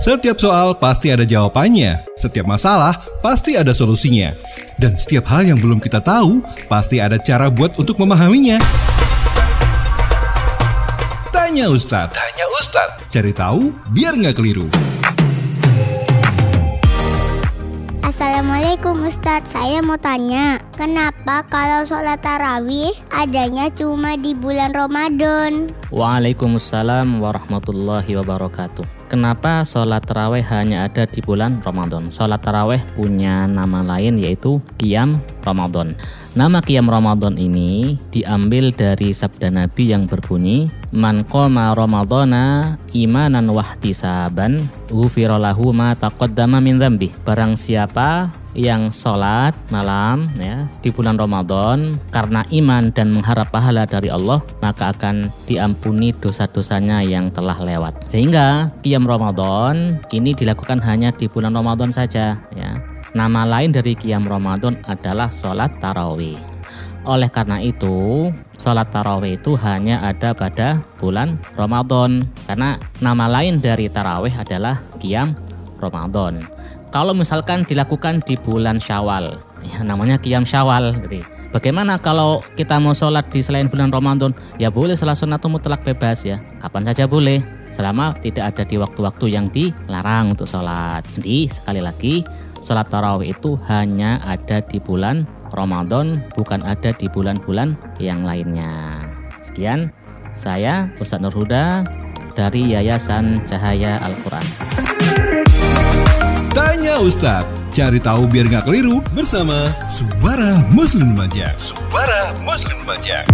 Setiap soal pasti ada jawabannya, setiap masalah pasti ada solusinya. Dan setiap hal yang belum kita tahu, pasti ada cara buat untuk memahaminya. Tanya Ustadz. Tanya Ustadz. Cari tahu biar nggak keliru. Assalamualaikum Ustadz, saya mau tanya Kenapa kalau sholat tarawih adanya cuma di bulan Ramadan? Waalaikumsalam warahmatullahi wabarakatuh Kenapa sholat tarawih hanya ada di bulan Ramadan? Sholat tarawih punya nama lain yaitu Qiyam Ramadan Nama Qiyam Ramadan ini diambil dari sabda Nabi yang berbunyi Man qoma Ramadana imanan wahtisaban ghufira lahu ma taqaddama min dzambi. Barang siapa yang sholat malam ya di bulan Ramadan karena iman dan mengharap pahala dari Allah maka akan diampuni dosa-dosanya yang telah lewat. Sehingga Qiyam Ramadan ini dilakukan hanya di bulan Ramadan saja ya. Nama lain dari Qiyam Ramadan adalah sholat tarawih. Oleh karena itu, sholat tarawih itu hanya ada pada bulan Ramadan. Karena nama lain dari tarawih adalah Qiyam Ramadan. Kalau misalkan dilakukan di bulan Syawal, ya namanya Qiyam Syawal gitu. Bagaimana kalau kita mau sholat di selain bulan Ramadan? Ya boleh salah sunat mutlak bebas ya. Kapan saja boleh. Selama tidak ada di waktu-waktu yang dilarang untuk sholat. Jadi sekali lagi sholat tarawih itu hanya ada di bulan Ramadan, bukan ada di bulan-bulan yang lainnya. Sekian, saya Ustadz Nurhuda dari Yayasan Cahaya Al-Quran. Tanya Ustadz, cari tahu biar nggak keliru bersama Subara Muslim Lumajang. Subara Muslim Lumajang.